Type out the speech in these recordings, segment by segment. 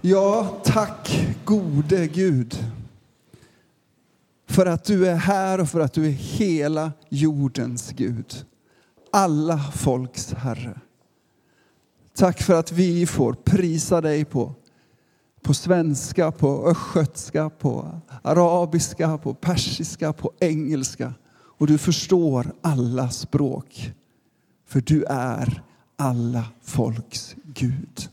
Ja, tack gode Gud för att du är här och för att du är hela jordens Gud. Alla folks Herre. Tack för att vi får prisa dig på, på svenska, på östgötska, på arabiska, på persiska, på engelska. Och du förstår alla språk. För du är alla folks Gud.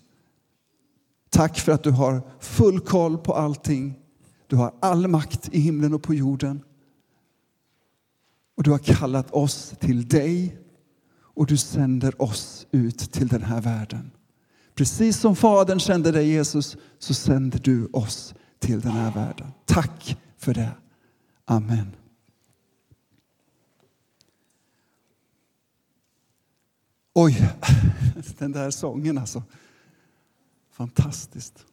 Tack för att du har full koll på allting. Du har all makt i himlen och på jorden. Och du har kallat oss till dig och du sänder oss ut till den här världen. Precis som Fadern sände dig Jesus så sänder du oss till den här världen. Tack för det. Amen. Oj, den där sången alltså. Fantastiskt.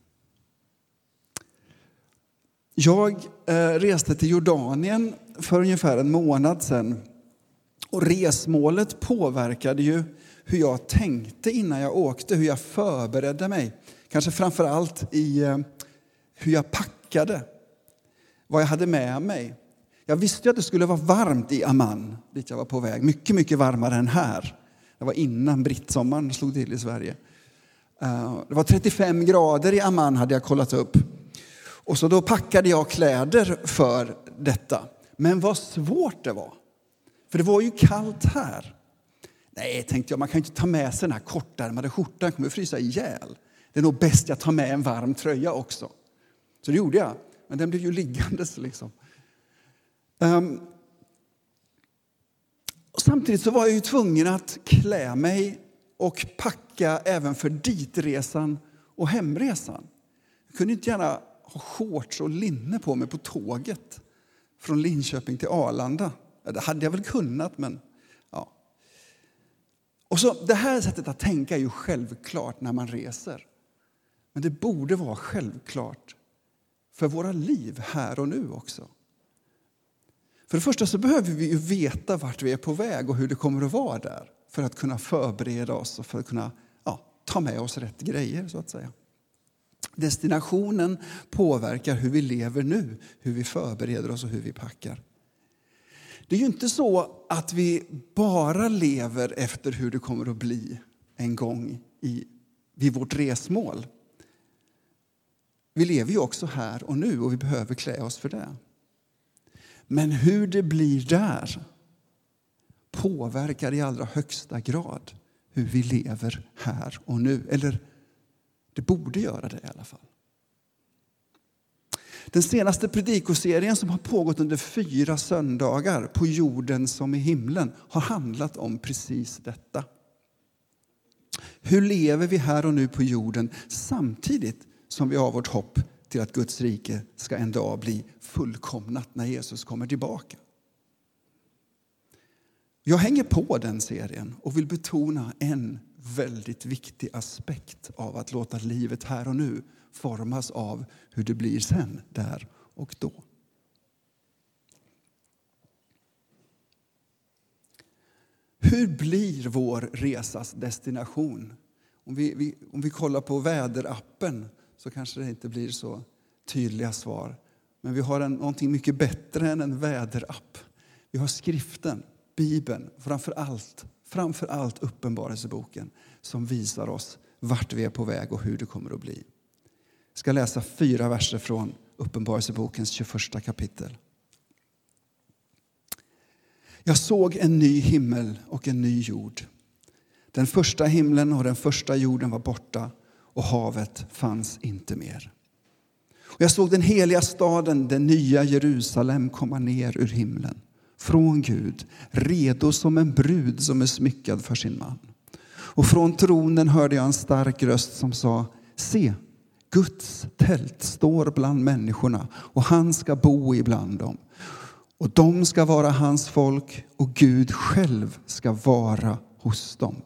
Jag eh, reste till Jordanien för ungefär en månad sedan. Och resmålet påverkade ju hur jag tänkte innan jag åkte, hur jag förberedde mig. Kanske framför allt i eh, hur jag packade, vad jag hade med mig. Jag visste att det skulle vara varmt i Amman, dit jag var på väg. Mycket, mycket varmare än här. Det var innan brittsommaren slog till i Sverige. Eh, det var 35 grader i Amman hade jag kollat upp. Och så då packade jag kläder för detta. Men vad svårt det var. För det var ju kallt här. Nej, tänkte jag, man kan inte ta med sig den här kortärmade skjortan, jag kommer frysa ihjäl. Det är nog bäst jag tar med en varm tröja också. Så det gjorde jag, men den blev ju liggandes liksom. Um, och samtidigt så var jag ju tvungen att klä mig och packa även för ditresan och hemresan. Jag kunde inte gärna ha shorts och linne på mig på tåget från Linköping till Arlanda. Det hade jag väl kunnat, men ja. Och så, det här sättet att tänka är ju självklart när man reser. Men det borde vara självklart för våra liv här och nu också. För det första så behöver vi ju veta vart vi är på väg och hur det kommer att vara där för att kunna förbereda oss och för att kunna ja, ta med oss rätt grejer. så att säga. Destinationen påverkar hur vi lever nu, hur vi förbereder oss och hur vi packar. Det är ju inte så att vi bara lever efter hur det kommer att bli en gång i, vid vårt resmål. Vi lever ju också här och nu och vi behöver klä oss för det. Men hur det blir där påverkar i allra högsta grad hur vi lever här och nu. Eller det borde göra det i alla fall. Den senaste predikoserien som har pågått under fyra söndagar på jorden som i himlen har handlat om precis detta. Hur lever vi här och nu på jorden samtidigt som vi har vårt hopp till att Guds rike ska en dag bli fullkomnat när Jesus kommer tillbaka? Jag hänger på den serien och vill betona en väldigt viktig aspekt av att låta livet här och nu formas av hur det blir sen, där och då. Hur blir vår resas destination? Om vi, vi, om vi kollar på väderappen så kanske det inte blir så tydliga svar. Men vi har en, någonting mycket bättre än en väderapp. Vi har skriften, Bibeln, framför allt, framför allt Uppenbarelseboken som visar oss vart vi är på väg och hur det kommer att bli. Jag ska läsa fyra verser från Uppenbarelsebokens 21 kapitel. Jag såg en ny himmel och en ny jord. Den första himlen och den första jorden var borta och havet fanns inte mer. Och jag såg den heliga staden, den nya Jerusalem, komma ner ur himlen från Gud, redo som en brud som är smyckad för sin man. Och från tronen hörde jag en stark röst som sa, se, Guds tält står bland människorna och han ska bo ibland dem. Och de ska vara hans folk och Gud själv ska vara hos dem.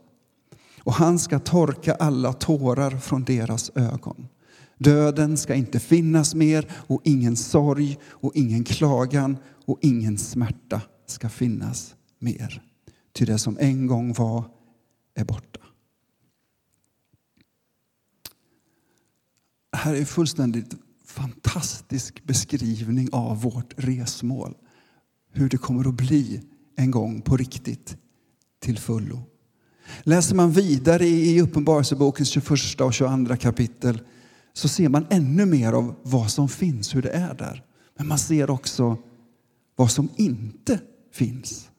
Och han ska torka alla tårar från deras ögon. Döden ska inte finnas mer och ingen sorg och ingen klagan och ingen smärta ska finnas mer. Ty det som en gång var är borta. Det här är en fullständigt fantastisk beskrivning av vårt resmål. Hur det kommer att bli en gång på riktigt till fullo. Läser man vidare i Uppenbarelsebokens 21 och 22 kapitel så ser man ännu mer av vad som finns, hur det är där. Men man ser också vad som inte finns.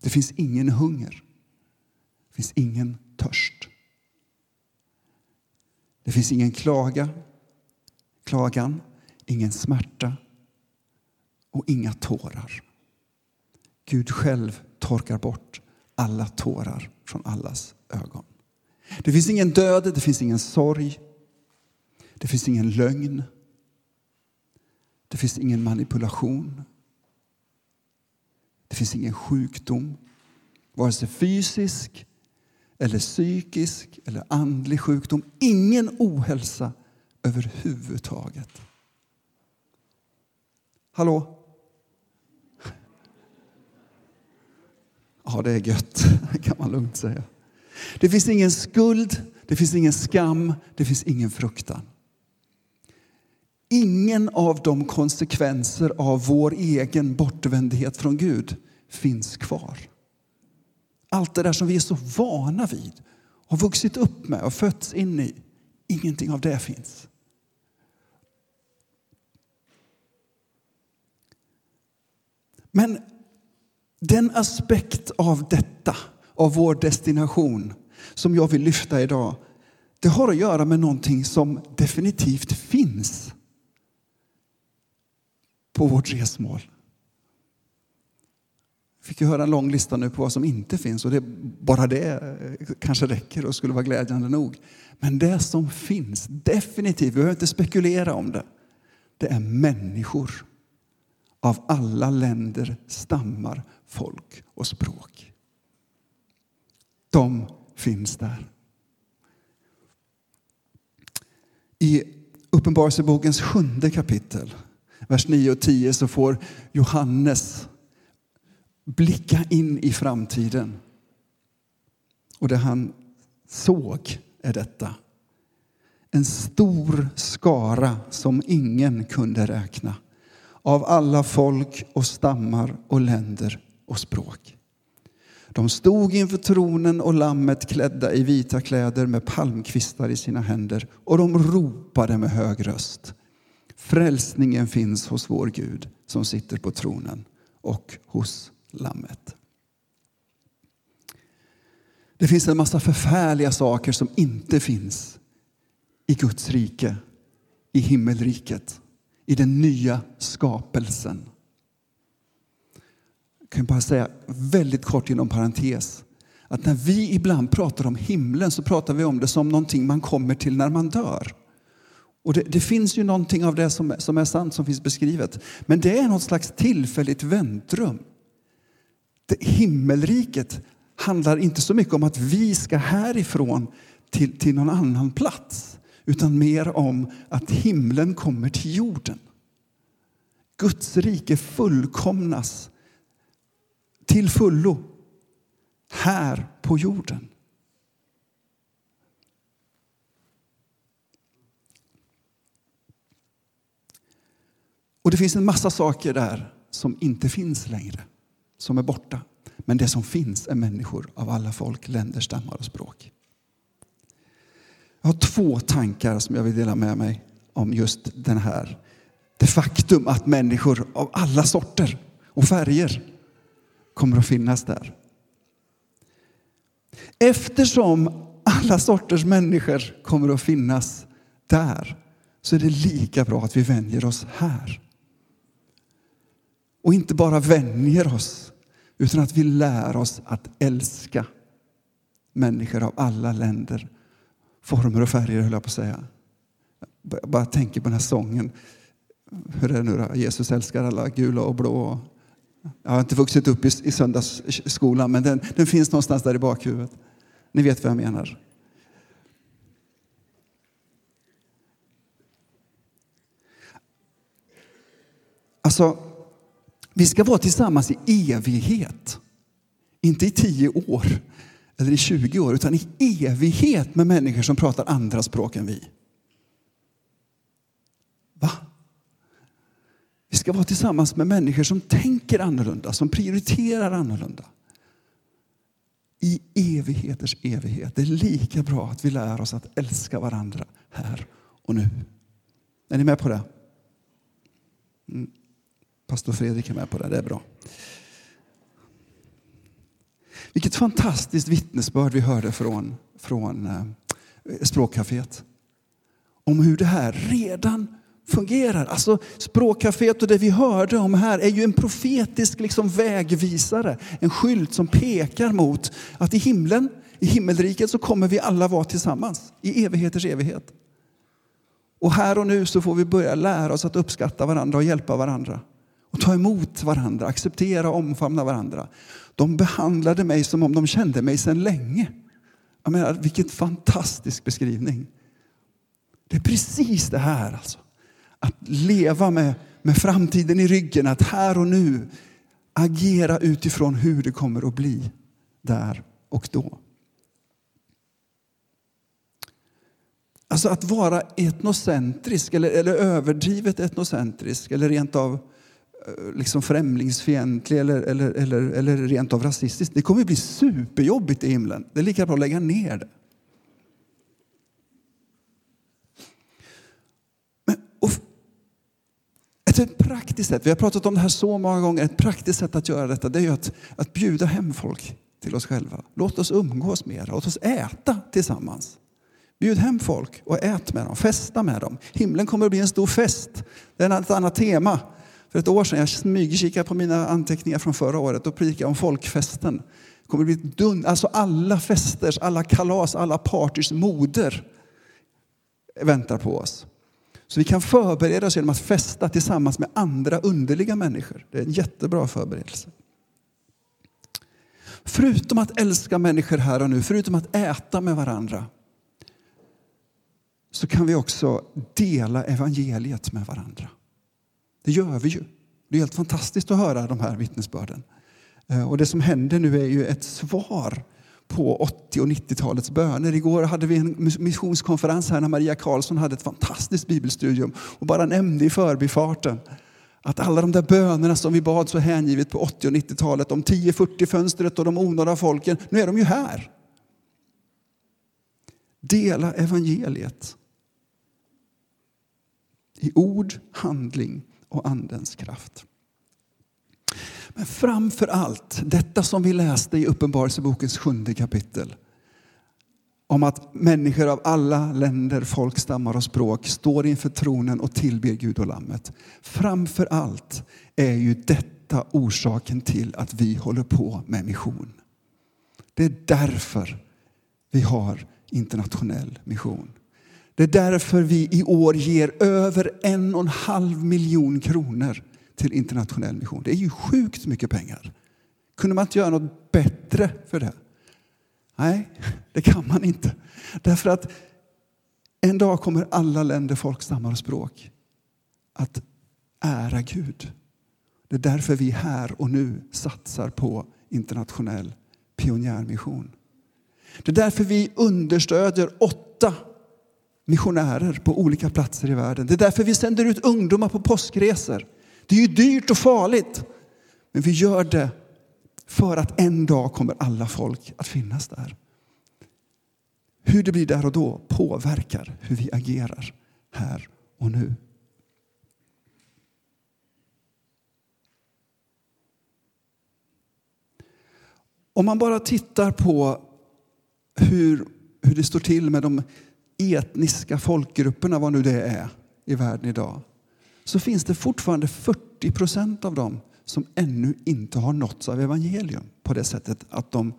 Det finns ingen hunger. Det finns ingen törst. Det finns ingen klaga, klagan, ingen smärta och inga tårar. Gud själv torkar bort alla tårar från allas ögon. Det finns ingen död, det finns ingen sorg. Det finns ingen lögn. Det finns ingen manipulation. Det finns ingen sjukdom, vare sig fysisk eller psykisk eller andlig sjukdom. Ingen ohälsa överhuvudtaget. Hallå? Ja, det är gött, kan man lugnt säga. Det finns ingen skuld, det finns ingen skam, det finns ingen fruktan. Ingen av de konsekvenser av vår egen bortvändhet från Gud finns kvar. Allt det där som vi är så vana vid, har vuxit upp med och fötts in i, ingenting av det finns. Men den aspekt av detta, av vår destination, som jag vill lyfta idag, det har att göra med någonting som definitivt finns på vårt resmål. Jag fick ju höra en lång lista nu på vad som inte finns och det, bara det eh, kanske räcker och skulle vara glädjande nog. Men det som finns, definitivt, vi behöver inte spekulera om det, det är människor av alla länder, stammar, folk och språk. De finns där. I Uppenbarelsebokens sjunde kapitel, vers 9 och 10, så får Johannes blicka in i framtiden. Och det han såg är detta. En stor skara som ingen kunde räkna av alla folk och stammar och länder och språk. De stod inför tronen och lammet klädda i vita kläder med palmkvistar i sina händer och de ropade med hög röst. Frälsningen finns hos vår Gud som sitter på tronen och hos lammet. Det finns en massa förfärliga saker som inte finns i Guds rike, i himmelriket, i den nya skapelsen. Jag kan bara säga väldigt kort inom parentes att när vi ibland pratar om himlen så pratar vi om det som någonting man kommer till när man dör. Och det, det, finns ju någonting av det som, som är sant som finns beskrivet. Men det är något slags tillfälligt väntrum. Det, himmelriket handlar inte så mycket om att vi ska härifrån till, till någon annan plats. Utan mer om att himlen kommer till jorden. Guds rike fullkomnas till fullo här på jorden. Och det finns en massa saker där som inte finns längre, som är borta. Men det som finns är människor av alla folk, länder, stammar och språk. Jag har två tankar som jag vill dela med mig om just den här. Det faktum att människor av alla sorter och färger kommer att finnas där. Eftersom alla sorters människor kommer att finnas där så är det lika bra att vi vänjer oss här. Och inte bara vänjer oss, utan att vi lär oss att älska människor av alla länder, former och färger, höll jag på att säga. Jag bara tänker på den här sången. Hur är det nu då? Jesus älskar alla gula och blå. Jag har inte vuxit upp i, i söndagsskolan, men den, den finns någonstans där i bakhuvudet. Ni vet vad jag menar. Alltså, vi ska vara tillsammans i evighet. Inte i tio år eller i 20 år, utan i evighet med människor som pratar andra språk än vi. Va? Vi ska vara tillsammans med människor som tänker annorlunda, som prioriterar annorlunda. I evigheters evighet. Det är lika bra att vi lär oss att älska varandra här och nu. Är ni med på det? Mm. Pastor Fredrik är med på det, det är bra. Vilket fantastiskt vittnesbörd vi hörde från, från eh, språkcaféet. Om hur det här redan fungerar. Alltså språkcaféet och det vi hörde om här är ju en profetisk liksom vägvisare. En skylt som pekar mot att i himlen, i himmelriket så kommer vi alla vara tillsammans i evigheters evighet. Och här och nu så får vi börja lära oss att uppskatta varandra och hjälpa varandra. Och ta emot varandra, acceptera och omfamna varandra. De behandlade mig som om de kände mig sedan länge. Jag menar, vilken fantastisk beskrivning. Det är precis det här alltså. Att leva med, med framtiden i ryggen, att här och nu agera utifrån hur det kommer att bli där och då. Alltså att vara etnocentrisk eller, eller överdrivet etnocentrisk eller rent av Eh, liksom främlingsfientlig eller, eller, eller, eller rent av rasistisk. Det kommer att bli superjobbigt i himlen. Det är lika bra att lägga ner det. Men, och, ett praktiskt sätt, vi har pratat om det här så många gånger, ett praktiskt sätt att göra detta det är att, att bjuda hem folk till oss själva. Låt oss umgås mer, låt oss äta tillsammans. Bjud hem folk och ät med dem, festa med dem. Himlen kommer att bli en stor fest. Det är ett annat tema. För ett år sedan, jag smygkikade på mina anteckningar från förra året, och predikade om folkfesten. Det kommer att bli dun, alltså alla festers, alla kalas, alla partys moder väntar på oss. Så vi kan förbereda oss genom att festa tillsammans med andra underliga människor. Det är en jättebra förberedelse. Förutom att älska människor här och nu, förutom att äta med varandra, så kan vi också dela evangeliet med varandra. Det gör vi ju. Det är helt fantastiskt att höra de här vittnesbörden. Eh, och det som händer nu är ju ett svar på 80 och 90-talets böner. Igår hade vi en missionskonferens här när Maria Karlsson hade ett fantastiskt bibelstudium och bara nämnde i förbifarten att alla de där bönerna som vi bad så hängivet på 80 och 90-talet om 1040 fönstret och de onådda folken, nu är de ju här. Dela evangeliet i ord, handling och andens kraft. Men framför allt, detta som vi läste i Uppenbarelsebokens sjunde kapitel om att människor av alla länder, folkstammar och språk står inför tronen och tillber Gud och Lammet. Framför allt är ju detta orsaken till att vi håller på med mission. Det är därför vi har internationell mission. Det är därför vi i år ger över en och en halv miljon kronor till internationell mission. Det är ju sjukt mycket pengar. Kunde man inte göra något bättre för det? Nej, det kan man inte. Därför att en dag kommer alla länder, folk, stammar och språk att ära Gud. Det är därför vi här och nu satsar på internationell pionjärmission. Det är därför vi understödjer åtta missionärer på olika platser i världen. Det är därför vi sänder ut ungdomar på påskresor. Det är ju dyrt och farligt, men vi gör det för att en dag kommer alla folk att finnas där. Hur det blir där och då påverkar hur vi agerar här och nu. Om man bara tittar på hur, hur det står till med de etniska folkgrupperna, vad nu det är, i världen idag så finns det fortfarande 40 procent av dem som ännu inte har nåtts av evangelium på det sättet att de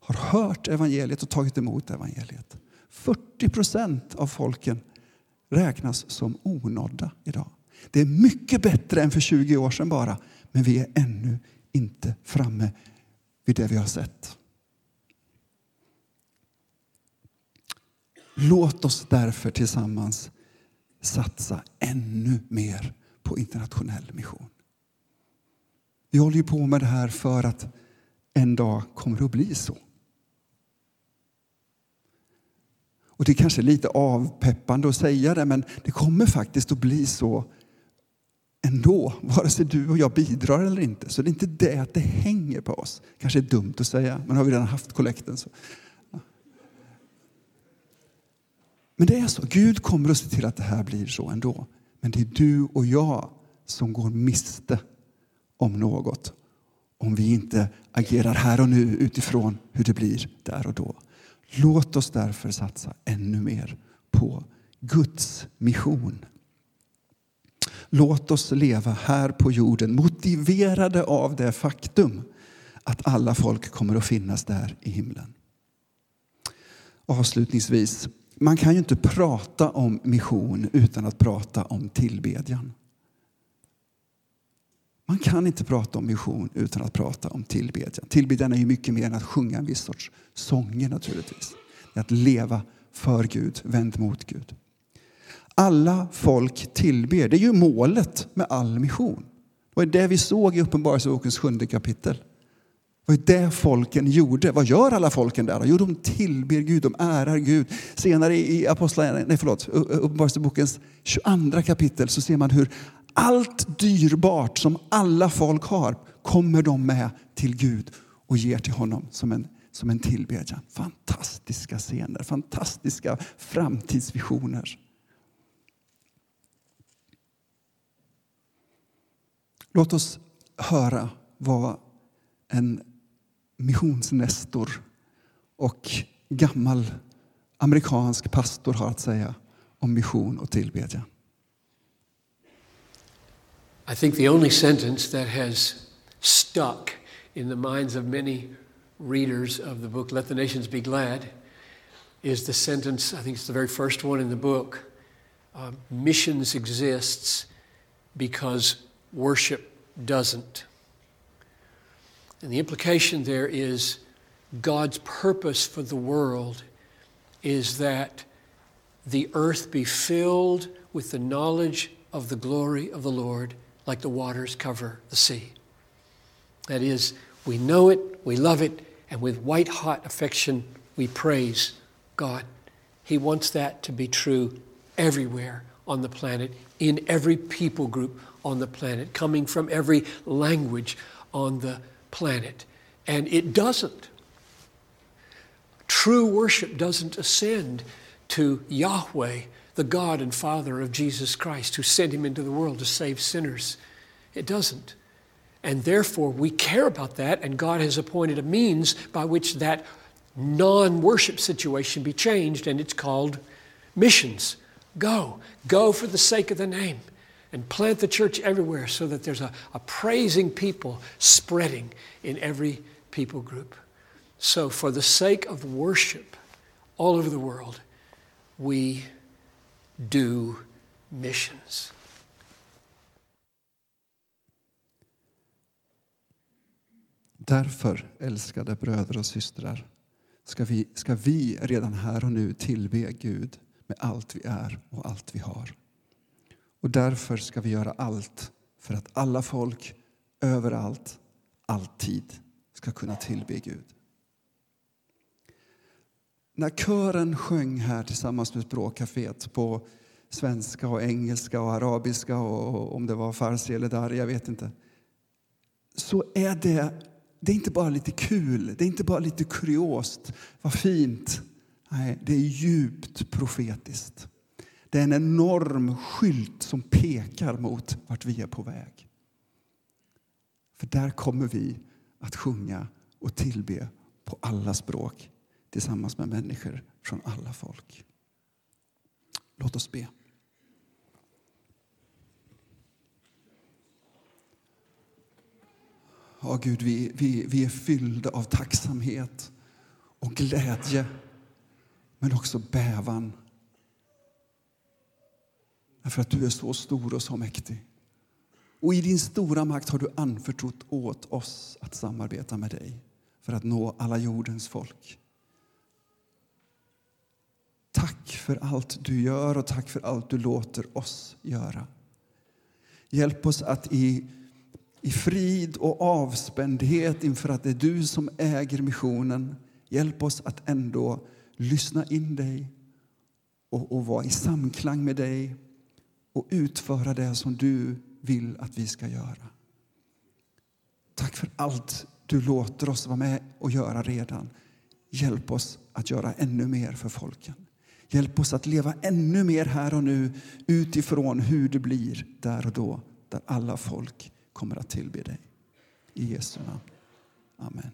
har hört evangeliet och tagit emot evangeliet. 40 procent av folken räknas som onådda idag. Det är mycket bättre än för 20 år sedan bara, men vi är ännu inte framme vid det vi har sett. Låt oss därför tillsammans satsa ännu mer på internationell mission. Vi håller ju på med det här för att en dag kommer det att bli så. Och det är kanske lite avpeppande att säga det, men det kommer faktiskt att bli så ändå, vare sig du och jag bidrar eller inte. Så det är inte det att det hänger på oss. kanske är dumt att säga, men har vi redan haft kollekten så. Men det är så, Gud kommer att se till att det här blir så ändå. Men det är du och jag som går miste om något om vi inte agerar här och nu utifrån hur det blir där och då. Låt oss därför satsa ännu mer på Guds mission. Låt oss leva här på jorden motiverade av det faktum att alla folk kommer att finnas där i himlen. Avslutningsvis, man kan ju inte prata om mission utan att prata om tillbedjan. Man kan inte prata om mission utan att prata om tillbedjan. Tillbedjan är ju mycket mer än att sjunga en viss sorts sånger naturligtvis. Det är att leva för Gud, vänd mot Gud. Alla folk tillber. Det är ju målet med all mission. Det var det vi såg i Uppenbarelsebokens sjunde kapitel. Det var det folken gjorde? Vad gör alla folken där? Jo, de tillber Gud, de ärar Gud. Senare i Uppenbarelsebokens 22 kapitel så ser man hur allt dyrbart som alla folk har kommer de med till Gud och ger till honom som en, som en tillbedjan. Fantastiska scener, fantastiska framtidsvisioner. Låt oss höra vad en missionsnestor och gammal amerikansk pastor har att säga om mission och tillbedjan. I think the only sentence that has stuck in the minds of many readers of the book, Let the Nations Be Glad, is the sentence, I think it's the very first one in the book uh, missions exists because worship doesn't. And the implication there is God's purpose for the world is that the earth be filled with the knowledge of the glory of the Lord like the waters cover the sea. That is, we know it, we love it, and with white hot affection, we praise God. He wants that to be true everywhere on the planet, in every people group on the planet, coming from every language on the planet. Planet, and it doesn't. True worship doesn't ascend to Yahweh the God and Father of Jesus Christ, who sent him into the world to save sinners. It doesn't. And therefore, we care about that, and God has appointed a means by which that non worship situation be changed, and it's called missions. Go. Go for the sake of the name. And plant the church everywhere so that there's a, a praising people spreading in every people group. So, for the sake of worship all over the world, we do missions. Därför, älskade bröder och systrar, ska vi, ska vi redan här och nu tillbe Gud med allt vi är och allt vi har. Och därför ska vi göra allt för att alla folk överallt, alltid ska kunna tillbe Gud. När kören sjöng här tillsammans med språkcaféet på svenska och engelska och arabiska och om det var farsi eller där, jag vet inte. Så är det, det är inte bara lite kul, det är inte bara lite kuriost, vad fint. Nej, det är djupt profetiskt. Det är en enorm skylt som pekar mot vart vi är på väg. För där kommer vi att sjunga och tillbe på alla språk tillsammans med människor från alla folk. Låt oss be. Ja, Gud, vi, vi, vi är fyllda av tacksamhet och glädje, men också bävan. Därför att du är så stor och så mäktig. Och i din stora makt har du anförtrott åt oss att samarbeta med dig för att nå alla jordens folk. Tack för allt du gör och tack för allt du låter oss göra. Hjälp oss att i, i frid och avspändhet inför att det är du som äger missionen, hjälp oss att ändå lyssna in dig och, och vara i samklang med dig och utföra det som du vill att vi ska göra. Tack för allt du låter oss vara med och göra redan. Hjälp oss att göra ännu mer för folken. Hjälp oss att leva ännu mer här och nu utifrån hur det blir där och då, där alla folk kommer att tillbe dig. I Jesu namn. Amen.